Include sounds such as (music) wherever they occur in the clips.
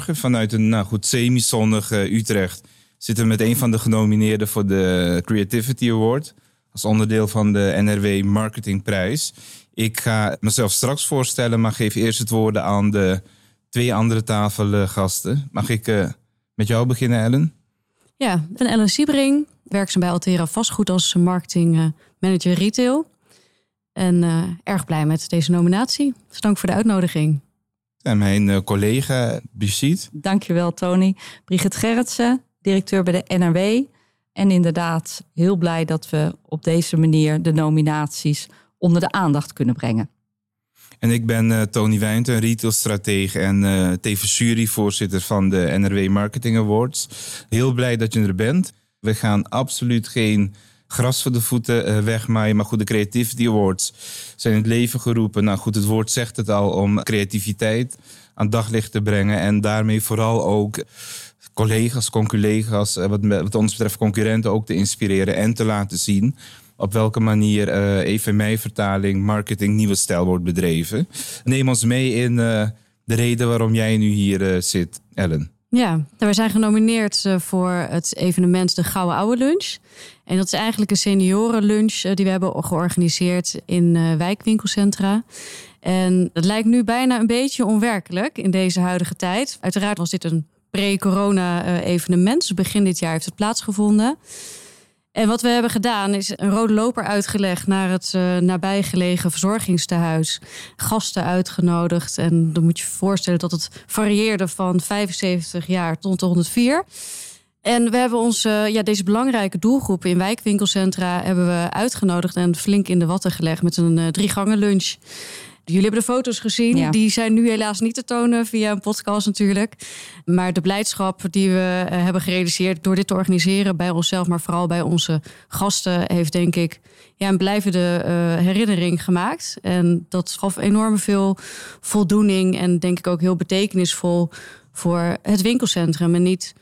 vanuit een nou goed semi-zonnig Utrecht zitten we met een van de genomineerden voor de Creativity Award. Als onderdeel van de NRW Marketingprijs. Ik ga mezelf straks voorstellen, maar geef eerst het woord aan de twee andere tafelgasten. Mag ik uh, met jou beginnen, Ellen? Ja, ik ben Ellen Siebering, werkzaam bij Altera Vastgoed als marketing manager retail. En erg blij met deze nominatie. Dus dank voor de uitnodiging. En mijn uh, collega Brigitte. Dankjewel Tony. Brigitte Gerritsen, directeur bij de NRW. En inderdaad heel blij dat we op deze manier de nominaties onder de aandacht kunnen brengen. En ik ben uh, Tony Wijnten, retailstratege en uh, tevens juryvoorzitter van de NRW Marketing Awards. Heel blij dat je er bent. We gaan absoluut geen gras voor de voeten uh, wegmaaien. Maar goed, de Creativity Awards zijn in het leven geroepen. Nou goed, het woord zegt het al om creativiteit aan daglicht te brengen. En daarmee vooral ook collega's, conculega's, wat, wat ons betreft concurrenten ook te inspireren en te laten zien op welke manier even mijn vertaling marketing nieuwe stijl wordt bedreven. Neem ons mee in de reden waarom jij nu hier zit, Ellen. Ja, we zijn genomineerd voor het evenement de Gouden Oude Lunch. En dat is eigenlijk een seniorenlunch die we hebben georganiseerd in wijkwinkelcentra. En het lijkt nu bijna een beetje onwerkelijk in deze huidige tijd. Uiteraard was dit een pre-corona evenement. Dus begin dit jaar heeft het plaatsgevonden. En wat we hebben gedaan is een rode loper uitgelegd naar het uh, nabijgelegen verzorgingstehuis. Gasten uitgenodigd. En dan moet je je voorstellen dat het varieerde van 75 jaar tot 104. En we hebben ons, ja, deze belangrijke doelgroep in wijkwinkelcentra hebben we uitgenodigd en flink in de watten gelegd met een uh, drie gangen lunch. Jullie hebben de foto's gezien. Die zijn nu helaas niet te tonen via een podcast natuurlijk. Maar de blijdschap die we eh, hebben gerealiseerd door dit te organiseren bij onszelf, maar vooral bij onze gasten, heeft denk ik ja, een blijvende uh, herinnering gemaakt. En dat gaf enorm veel voldoening en denk ik ook heel betekenisvol voor het winkelcentrum. En niet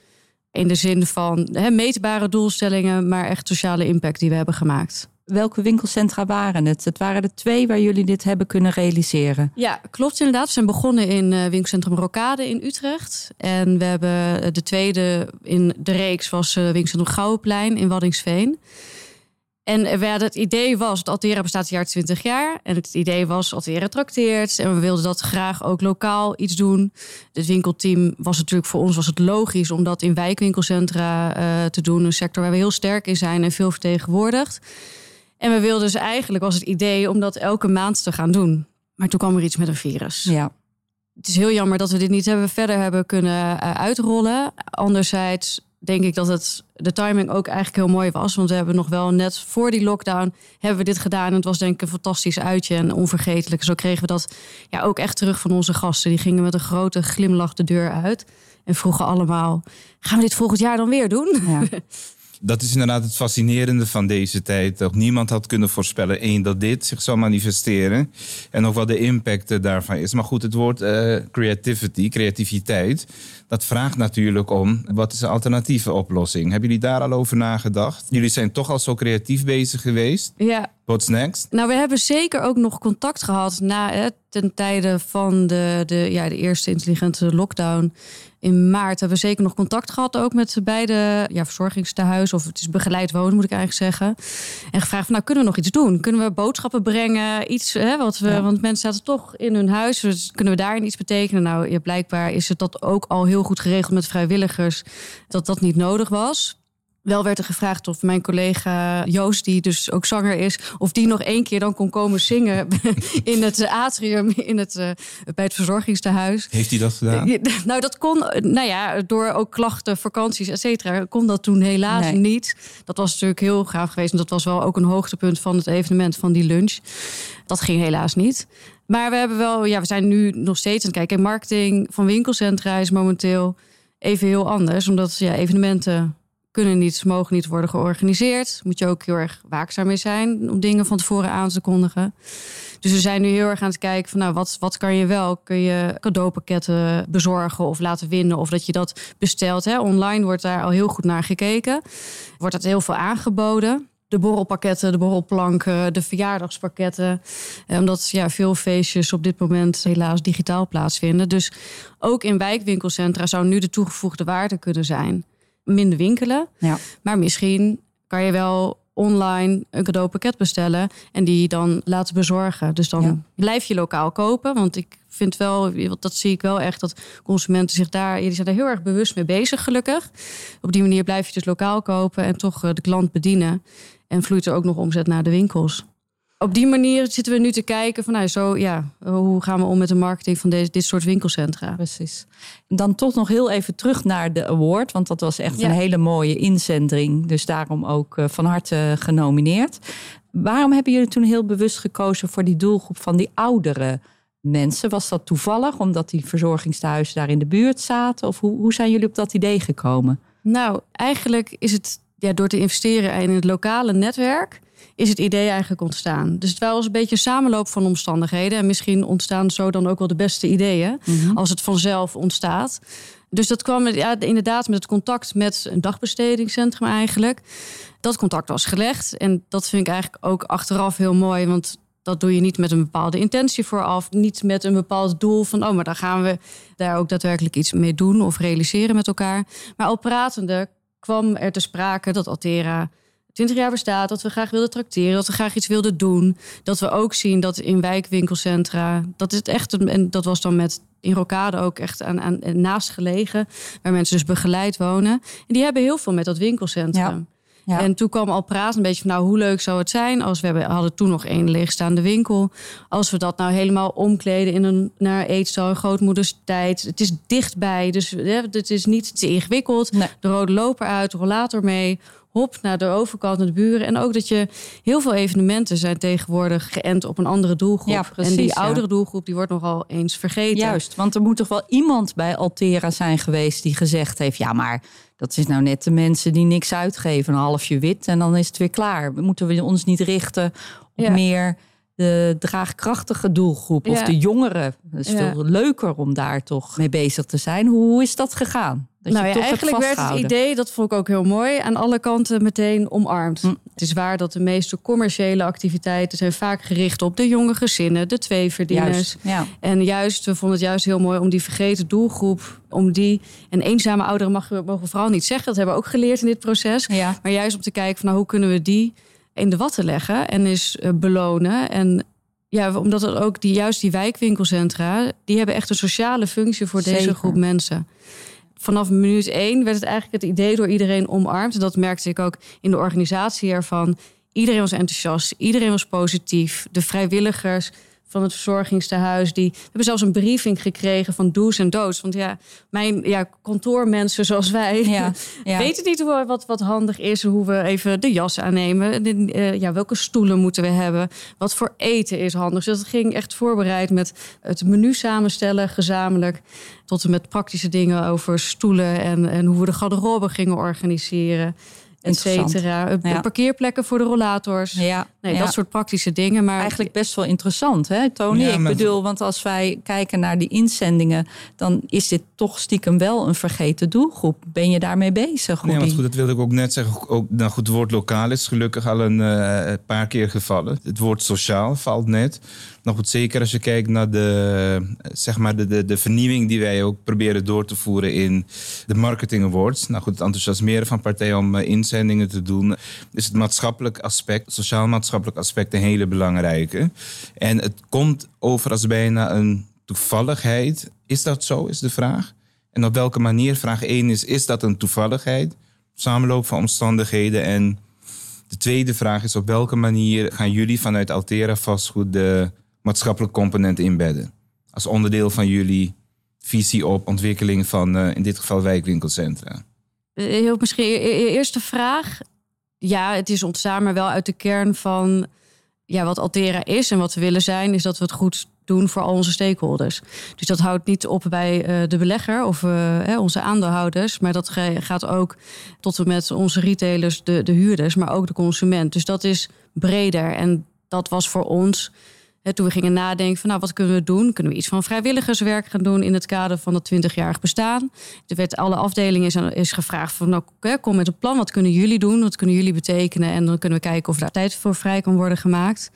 in de zin van he, meetbare doelstellingen, maar echt sociale impact die we hebben gemaakt. Welke winkelcentra waren het? Het waren er twee waar jullie dit hebben kunnen realiseren. Ja, klopt inderdaad. We zijn begonnen in uh, winkelcentrum Rokade in Utrecht. En we hebben eh, de tweede in de reeks was uh, winkelcentrum Gouwenplein in Waddingsveen. En we hadden het idee was, dat Altera bestaat het jaar 20 jaar. En het idee was, Altera trakteert. En we wilden dat graag ook lokaal iets doen. Het winkelteam was natuurlijk voor ons was het logisch om dat in wijkwinkelcentra te doen. Een sector waar we heel sterk in zijn en veel vertegenwoordigd. En we wilden dus eigenlijk was het idee om dat elke maand te gaan doen. Maar toen kwam er iets met een virus. Ja. Het is heel jammer dat we dit niet hebben verder hebben kunnen uh, uitrollen. Anderzijds denk ik dat het de timing ook eigenlijk heel mooi was. Want we hebben nog wel net voor die lockdown hebben we dit gedaan. En het was denk ik een fantastisch uitje en onvergetelijk. Zo kregen we dat ja, ook echt terug van onze gasten. Die gingen met een grote glimlach de deur uit. En vroegen allemaal, gaan we dit volgend jaar dan weer doen? Ja. (laughs) dat is inderdaad het fascinerende van deze tijd. Dat niemand had kunnen voorspellen, één, dat dit zich zou manifesteren. En ook wat de impact daarvan is. Maar goed, het woord uh, creativity, creativiteit, dat vraagt natuurlijk om wat is een alternatieve oplossing. Hebben jullie daar al over nagedacht? Jullie zijn toch al zo creatief bezig geweest. Ja. What's next? Nou, we hebben zeker ook nog contact gehad na hè, ten tijde van de, de, ja, de eerste intelligente lockdown in maart hebben we zeker nog contact gehad ook met beide ja, verzorgingstehuizen. Of het is begeleid wonen, moet ik eigenlijk zeggen. En gevraagd van, nou, kunnen we nog iets doen? Kunnen we boodschappen brengen? Iets, hè, wat we, want mensen zaten toch in hun huis. Dus kunnen we daarin iets betekenen? Nou, ja, blijkbaar is het dat ook al heel goed geregeld met vrijwilligers. Dat dat niet nodig was. Wel werd er gevraagd of mijn collega Joost, die dus ook zanger is, of die nog één keer dan kon komen zingen (laughs) in het atrium in het, uh, bij het verzorgingstehuis. Heeft hij dat gedaan? Nou, dat kon, nou ja, door ook klachten, vakanties, et cetera, kon dat toen helaas niet. Dat was natuurlijk heel gaaf geweest. En dat was wel ook een hoogtepunt van het evenement van die lunch. Dat ging helaas niet. Maar we hebben wel, ja, we zijn nu nog steeds aan het kijken. Marketing van winkelcentra is momenteel even heel anders, omdat ja, evenementen kunnen niet, mogen niet worden georganiseerd. Moet je ook heel erg waakzaam mee zijn om dingen van tevoren aan te kondigen. Dus we zijn nu heel erg aan het kijken van nou, wat, wat kan je wel? Kun je cadeaupakketten bezorgen of laten winnen? Of dat je dat bestelt. Hè? Online wordt daar al heel goed naar gekeken. Wordt dat heel veel aangeboden de borrelpakketten, de borrelplanken, de verjaardagspakketten. Eh, omdat ja, veel feestjes op dit moment helaas digitaal plaatsvinden. Dus ook in wijkwinkelcentra zou nu de toegevoegde waarde kunnen zijn. Minder winkelen, Ja. maar misschien kan je wel online een cadeaupakket bestellen en die dan laten bezorgen. Dus dan Ja. blijf je lokaal kopen. Want ik vind wel, dat zie ik wel echt, dat consumenten zich daar, die zijn er heel erg bewust mee bezig, gelukkig. Op die manier blijf je dus lokaal kopen en toch eh, de klant bedienen. En vloeit er ook nog omzet naar de winkels. Op die manier zitten we nu te kijken van nou, zo, ja, hoe gaan we om met de marketing van deze, dit soort winkelcentra. Precies. Dan toch nog heel even terug naar de award, want dat was echt Ja. een hele mooie inzending. Dus daarom ook eh, van harte genomineerd. Waarom hebben jullie toen heel bewust gekozen voor die doelgroep van die oudere mensen? Was dat toevallig omdat die verzorgingstehuizen daar in de buurt zaten? Of hoe, hoe zijn jullie op dat idee gekomen? Nou, eigenlijk is het ja, door te investeren in het lokale netwerk is het idee eigenlijk ontstaan. Dus het was een beetje een samenloop van omstandigheden. En misschien ontstaan zo dan ook wel de beste ideeën. Als het vanzelf ontstaat. Dus dat kwam ja, inderdaad met het contact met een dagbestedingscentrum eigenlijk. Dat contact was gelegd. En dat vind ik eigenlijk ook achteraf heel mooi. Want dat doe je niet met een bepaalde intentie vooraf. Niet met een bepaald doel van... oh, maar dan gaan we daar ook daadwerkelijk iets mee doen... of realiseren met elkaar. Maar al pratende kwam er te sprake dat Altera 20 jaar bestaat, dat we graag wilden tracteren, dat we graag iets wilden doen. Dat we ook zien dat in wijkwinkelcentra, dat is het echt, een- en dat was dan met in Rokade ook echt aan, aan naast gelegen, waar mensen dus begeleid wonen. En die hebben heel veel met dat winkelcentrum. Ja. En toen kwam al praten een beetje van, nou, hoe leuk zou het zijn als we hebben, hadden toen nog één leegstaande winkel. Als we dat nou helemaal omkleden in een naar eetstal, grootmoeders tijd. Het is dichtbij, dus hè, het is niet te ingewikkeld. Nee. De rode loper uit, rollator mee. Hop naar de overkant, naar de buren. En ook dat je heel veel evenementen zijn tegenwoordig geënt op een andere doelgroep. Ja, precies, en die ja. oudere doelgroep die wordt nogal eens vergeten. Juist, want er moet toch wel iemand bij Altera zijn geweest die gezegd heeft: ja, maar dat is nou net de mensen die niks uitgeven, een halfje wit en dan is het weer klaar. Moeten we ons niet richten op Ja. meer de draagkrachtige doelgroep of de jongeren? Het is veel leuker om daar toch mee bezig te zijn. Hoe, hoe is dat gegaan? Dat nou je ja, toch eigenlijk werd het idee, dat vond ik ook heel mooi, aan alle kanten meteen omarmd. Hm. Het is waar dat de meeste commerciële activiteiten zijn vaak gericht op de jonge gezinnen, de tweeverdieners. Juist, ja. En juist, we vonden het juist heel mooi om die vergeten doelgroep, om die, en eenzame ouderen mag, mogen we vooral niet zeggen, dat hebben we ook geleerd in dit proces. Ja. Maar juist om te kijken van nou, hoe kunnen we die in de watten leggen en eens eh, belonen. En ja, omdat het ook die, juist die wijkwinkelcentra, die hebben echt een sociale functie voor deze groep mensen. Vanaf minuut één werd het eigenlijk het idee door iedereen omarmd. Dat merkte ik ook in de organisatie ervan. Iedereen was enthousiast, iedereen was positief. De vrijwilligers van het verzorgingstehuis, die we hebben zelfs een briefing gekregen van do's en don'ts. Want ja, mijn ja, kantoormensen zoals wij, Ja, (laughs) ja. weten niet hoe, wat, wat handig is, hoe we even de jas aannemen. De, eh, ja, welke stoelen moeten we hebben? Wat voor eten is handig? Dus dat ging echt voorbereid met het menu samenstellen, gezamenlijk. Tot en met praktische dingen over stoelen en, en hoe we de garderobe gingen organiseren. Et cetera. Ja. Parkeerplekken voor de rollators. Ja, Nee, ja. dat soort praktische dingen. Maar Eigenlijk best wel interessant, hè, Tony? Ja, ik bedoel, want als wij kijken naar die inzendingen, dan is dit toch stiekem wel een vergeten doelgroep. Ben je daarmee bezig? Hoe Nee, want goed, dat wilde ik ook net zeggen. Ook, nou goed, het woord lokaal is gelukkig al een eh, paar keer gevallen. Het woord sociaal valt net. Nou goed, zeker als je kijkt naar de, zeg maar de, de, de vernieuwing die wij ook proberen door te voeren in de marketing awards. Nou goed, het enthousiasmeren van partijen om eh, inzendingen te doen. Is het maatschappelijk aspect, sociaal-maatschappelijk aspect een hele belangrijke. En het komt over als bijna een toevalligheid. Is dat zo, is de vraag? En op welke manier? Vraag 1 is, is dat een toevalligheid? Samenloop van omstandigheden. En de tweede vraag is, op welke manier gaan jullie vanuit Altera vastgoed de maatschappelijke component inbedden? Als onderdeel van jullie visie op ontwikkeling van, eh, in dit geval, wijkwinkelcentra. Eh, Heel misschien e- e- eerste vraag. Ja, het is ontstaan, maar wel uit de kern van ja, wat Altera is en wat we willen zijn, is dat we het goed doen voor al onze stakeholders. Dus dat houdt niet op bij eh, de belegger of eh, onze aandeelhouders, maar dat gaat ook tot en met onze retailers, de, de huurders, maar ook de consument. Dus dat is breder en dat was voor ons toen we gingen nadenken van nou, wat kunnen we doen? Kunnen we iets van vrijwilligerswerk gaan doen in het kader van het 20-jarig bestaan? Er werd alle afdelingen is, gevraagd van nou, kom met een plan. Wat kunnen jullie doen? Wat kunnen jullie betekenen? En dan kunnen we kijken of daar tijd voor vrij kan worden gemaakt.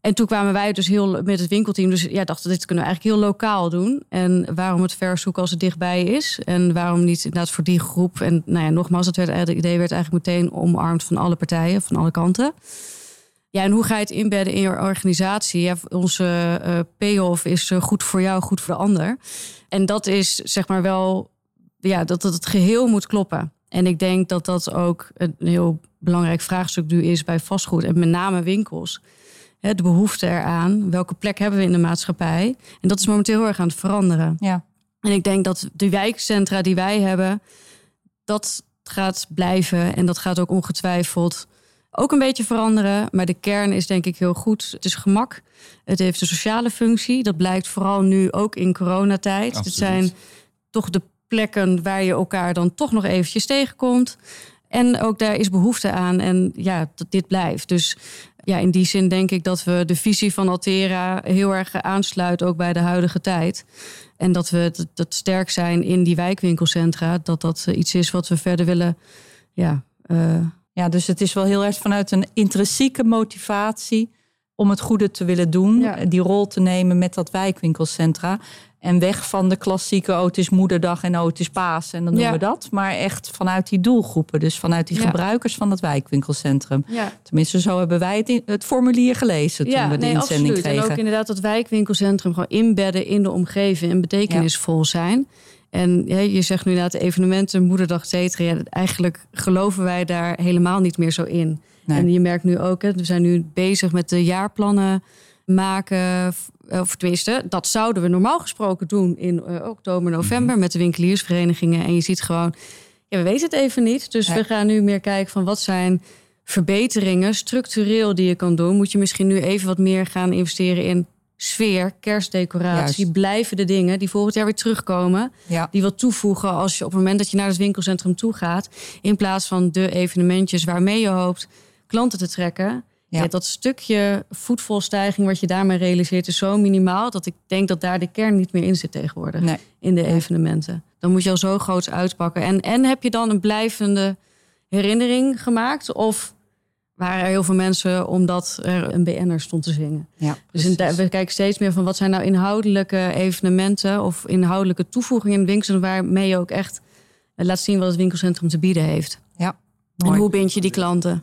En toen kwamen wij dus heel met het winkelteam. Dus ja, dachten, dit kunnen we eigenlijk heel lokaal doen. En waarom het verzoeken als het dichtbij is? En waarom niet inderdaad voor die groep? En nou ja, nogmaals, het, werd, het idee werd eigenlijk meteen omarmd van alle partijen, van alle kanten. Ja, en hoe ga je het inbedden in je organisatie? Ja, onze uh, payoff is uh, goed voor jou, goed voor de ander. En dat is zeg maar wel, ja, dat, dat het geheel moet kloppen. En ik denk dat dat ook een heel belangrijk vraagstuk nu is bij vastgoed en met name winkels de behoefte eraan. Welke plek hebben we in de maatschappij? En dat is momenteel heel erg aan het veranderen. Ja. En ik denk dat de wijkcentra die wij hebben, dat gaat blijven. En dat gaat ook ongetwijfeld ook een beetje veranderen. Maar de kern is denk ik heel goed. Het is gemak. Het heeft een sociale functie. Dat blijkt vooral nu ook in coronatijd. Het zijn toch de plekken waar je elkaar dan toch nog eventjes tegenkomt. En ook daar is behoefte aan. En ja, dat dit blijft. Dus ja, in die zin denk ik dat we de visie van Altera heel erg aansluit ook bij de huidige tijd. En dat we dat, sterk zijn in die wijkwinkelcentra, dat dat eh, iets is wat we verder willen. Ja, uh... ja, dus het is wel heel erg vanuit een intrinsieke motivatie om het goede te willen doen, die rol te nemen met dat wijkwinkelcentra. En weg van de klassieke, oh het is moederdag en oh het is paas en dan doen we dat. Maar echt vanuit die doelgroepen. Dus vanuit die gebruikers van het wijkwinkelcentrum. Tenminste, zo hebben wij het, in, het formulier gelezen toen we de nee, inzending absoluut. kregen. En ook inderdaad dat wijkwinkelcentrum gewoon inbedden in de omgeving en betekenisvol zijn. En je zegt nu inderdaad evenementen, moederdag, et cetera. eigenlijk geloven wij daar helemaal niet meer zo in. En je merkt nu ook, hè, we zijn nu bezig met de jaarplannen maken. Of tenminste, dat zouden we normaal gesproken doen in uh, oktober, november mhm. met de winkeliersverenigingen. En je ziet gewoon, ja, we weten het even niet. Dus we gaan nu meer kijken van wat zijn verbeteringen structureel die je kan doen. Moet je misschien nu even wat meer gaan investeren in sfeer, kerstdecoratie, Juist. blijven de dingen die volgend jaar weer terugkomen. Die wat toevoegen als je op het moment dat je naar het winkelcentrum toe gaat. In plaats van de evenementjes waarmee je hoopt klanten te trekken. Ja. dat stukje voetvolstijging wat je daarmee realiseert is zo minimaal dat ik denk dat daar de kern niet meer in zit tegenwoordig nee. in de evenementen. Dan moet je al zo groots uitpakken. En, en heb je dan een blijvende herinnering gemaakt? Of waren er heel veel mensen omdat er een BN'er stond te zingen? Ja, dus we kijken steeds meer van wat zijn nou inhoudelijke evenementen of inhoudelijke toevoegingen in winkels waarmee je ook echt laat zien wat het winkelcentrum te bieden heeft. Ja. En hoe bind je die klanten?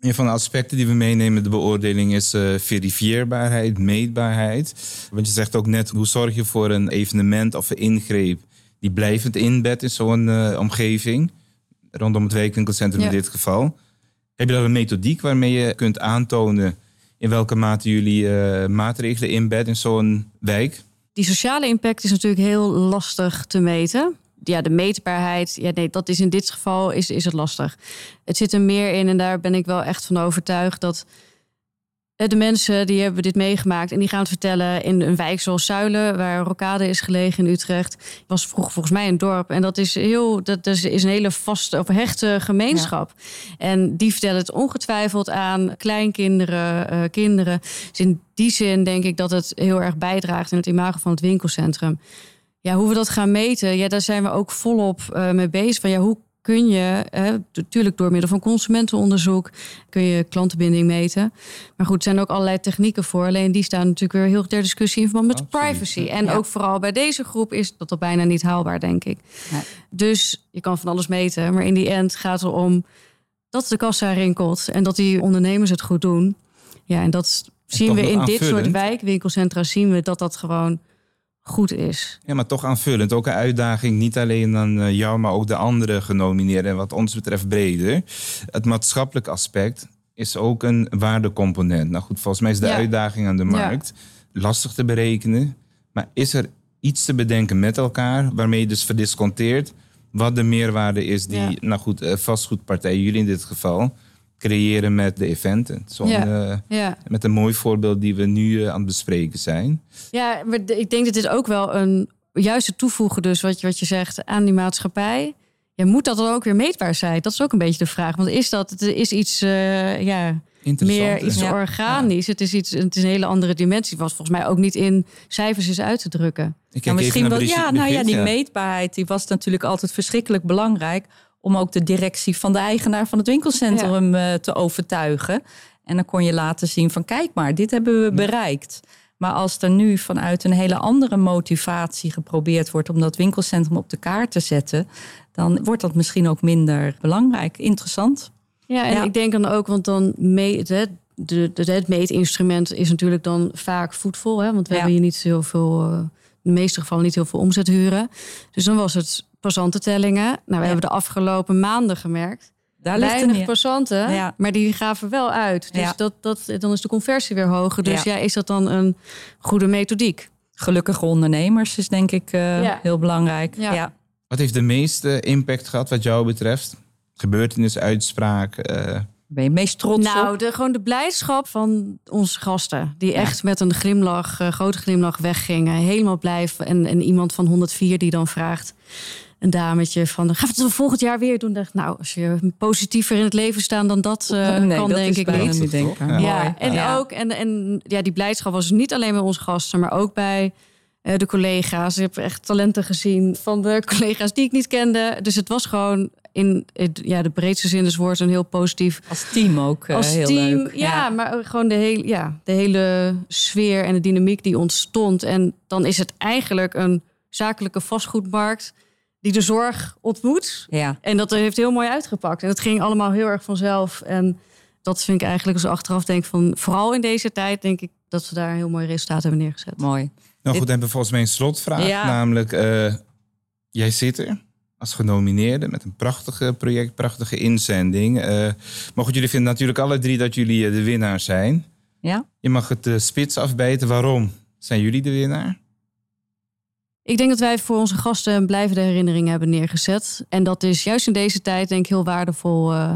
Een van de aspecten die we meenemen in de beoordeling is uh, verifieerbaarheid, meetbaarheid. Want je zegt ook net, hoe zorg je voor een evenement of een ingreep die blijvend inbed in zo'n uh, omgeving, rondom het wijkwinkelcentrum in dit geval. Heb je dan een methodiek waarmee je kunt aantonen in welke mate jullie uh, maatregelen inbedden in zo'n wijk? Die sociale impact is natuurlijk heel lastig te meten ja, de meetbaarheid, ja, nee, dat is in dit geval is, is het lastig. Het zit er meer in en daar ben ik wel echt van overtuigd dat eh, de mensen die hebben dit meegemaakt en die gaan het vertellen in een wijk zoals Zuilen, waar Rokade is gelegen in Utrecht. Was vroeger volgens mij een dorp en dat is heel, dat is een hele vaste of hechte gemeenschap. En die vertellen het ongetwijfeld aan kleinkinderen, uh, kinderen. Dus in die zin denk ik dat het heel erg bijdraagt in het imago van het winkelcentrum. Ja, hoe we dat gaan meten, ja, daar zijn we ook volop uh, mee bezig. Van ja, hoe kun je, natuurlijk door middel van consumentenonderzoek, kun je klantenbinding meten. Maar goed, er zijn ook allerlei technieken voor. Alleen die staan natuurlijk weer heel ter discussie in verband met privacy. En ook vooral bij deze groep is dat al bijna niet haalbaar, denk ik. Dus je kan van alles meten, maar in die end gaat het om dat de kassa rinkelt en dat die ondernemers het goed doen. Ja, en dat zien we in dit soort wijkwinkelcentra zien we dat dat gewoon goed is. Ja, maar toch aanvullend. Ook een uitdaging, niet alleen aan eh, jou, maar ook de andere genomineerden. En wat ons betreft breder. Het maatschappelijk aspect is ook een waardecomponent. Nou goed, volgens mij is de uitdaging aan de markt lastig te berekenen. Maar is er iets te bedenken met elkaar waarmee je dus verdisconteert wat de meerwaarde is die, nou goed, eh, vastgoedpartij, jullie in dit geval, creëren met de eventen. Zo ja. Uh, Met een mooi voorbeeld die we nu uh, aan het bespreken zijn. Ja, maar ik denk dat dit ook wel een juiste toevoegen, dus wat je, wat je zegt, aan die maatschappij. Ja, moet dat dan ook weer meetbaar zijn? Dat is ook een beetje de vraag. Want is dat, het is iets, uh, ja, meer iets Ja. organisch. Het, is iets, het is een hele andere dimensie. Wat volgens mij ook niet in cijfers is uit te drukken. Ik misschien wel. Ja, nou ja, die meetbaarheid die was natuurlijk altijd verschrikkelijk belangrijk. Om ook de directie van de eigenaar van het winkelcentrum eh, te overtuigen. En dan kon je laten zien van kijk maar, dit hebben we bereikt. Maar als er nu vanuit een hele andere motivatie geprobeerd wordt om dat winkelcentrum op de kaart te zetten, dan wordt dat misschien ook minder belangrijk. Interessant. Ja, en Ja. ik denk dan ook, want dan meet het, de, de, het meetinstrument is natuurlijk dan vaak voetvol. Hè? Want we Ja. hebben hier niet heel veel, eh, in de meeste gevallen niet heel veel omzet huren. Dus dan was het passantentellingen. Nou, we Ja. hebben de afgelopen maanden gemerkt. Daar Weinig passanten, Ja. maar die gaven wel uit. Dus Ja. dat, dat, dan is de conversie weer hoger. Dus Ja. ja, is dat dan een goede methodiek? Gelukkige ondernemers is denk ik eh, Ja. heel belangrijk. Ja. Ja. Wat heeft de meeste impact gehad wat jou betreft? Gebeurtenis, uitspraak. eh, Ben je meest trots nou, op? de, gewoon de blijdschap van onze gasten. Die echt met een glimlach, eh, grote glimlach weggingen. Helemaal blijven. En, en iemand van 104 die dan vraagt, een dametje van... gaan we het volgend jaar weer doen? Dacht, nou, als je positiever in het leven staat dan dat eh, nee, kan, dat denk is ik niet. niet. Ja. Ja, en Ja. ook en, en ja, die blijdschap was niet alleen bij onze gasten, maar ook bij eh, de collega's. Ik heb echt talenten gezien van de (laughs) collega's die ik niet kende. Dus het was gewoon in het, ja, de breedste zin des woords een heel positief Als team ook eh, als heel team. leuk. Ja, maar ook gewoon de hele, ja, de hele sfeer en de dynamiek die ontstond. En dan is het eigenlijk een zakelijke vastgoedmarkt die de zorg ontmoet. Ja. En dat heeft heel mooi uitgepakt. En het ging allemaal heel erg vanzelf. En dat vind ik eigenlijk als ik achteraf denk van... vooral in deze tijd denk ik dat we daar een heel mooi resultaat hebben neergezet. Mooi. Nou goed, dan hebben we volgens mij een slotvraag. Ja. Namelijk, eh, jij zit er als genomineerde met een prachtige project, prachtige inzending. Eh maar goed, jullie vinden natuurlijk alle drie dat jullie eh, de winnaar zijn. Ja? Je mag het spits afbijten. Waarom zijn jullie de winnaar? Ik denk dat wij voor onze gasten een blijvende herinnering hebben neergezet. En dat is juist in deze tijd denk ik heel waardevol eh,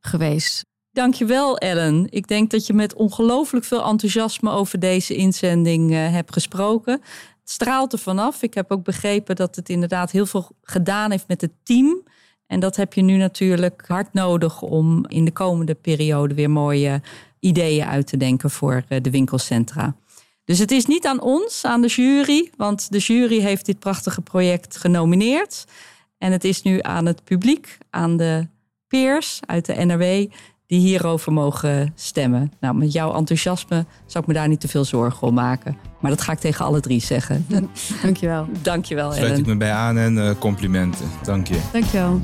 geweest. Dankjewel Ellen. Ik denk dat je met ongelooflijk veel enthousiasme over deze inzending eh, hebt gesproken. Het straalt er vanaf. Ik heb ook begrepen dat het inderdaad heel veel gedaan heeft met het team. En dat heb je nu natuurlijk hard nodig om in de komende periode weer mooie ideeën uit te denken voor eh, de winkelcentra. Dus het is niet aan ons, aan de jury, want de jury heeft dit prachtige project genomineerd. En het is nu aan het publiek, aan de peers uit de NRW, die hierover mogen stemmen. Nou, met jouw enthousiasme zou ik me daar niet te veel zorgen om maken. Maar dat ga ik tegen alle drie zeggen. (laughs) Dankjewel. Dankjewel, Sluit ik Ellen. me bij aan en eh, complimenten. Dank je. Dankjewel.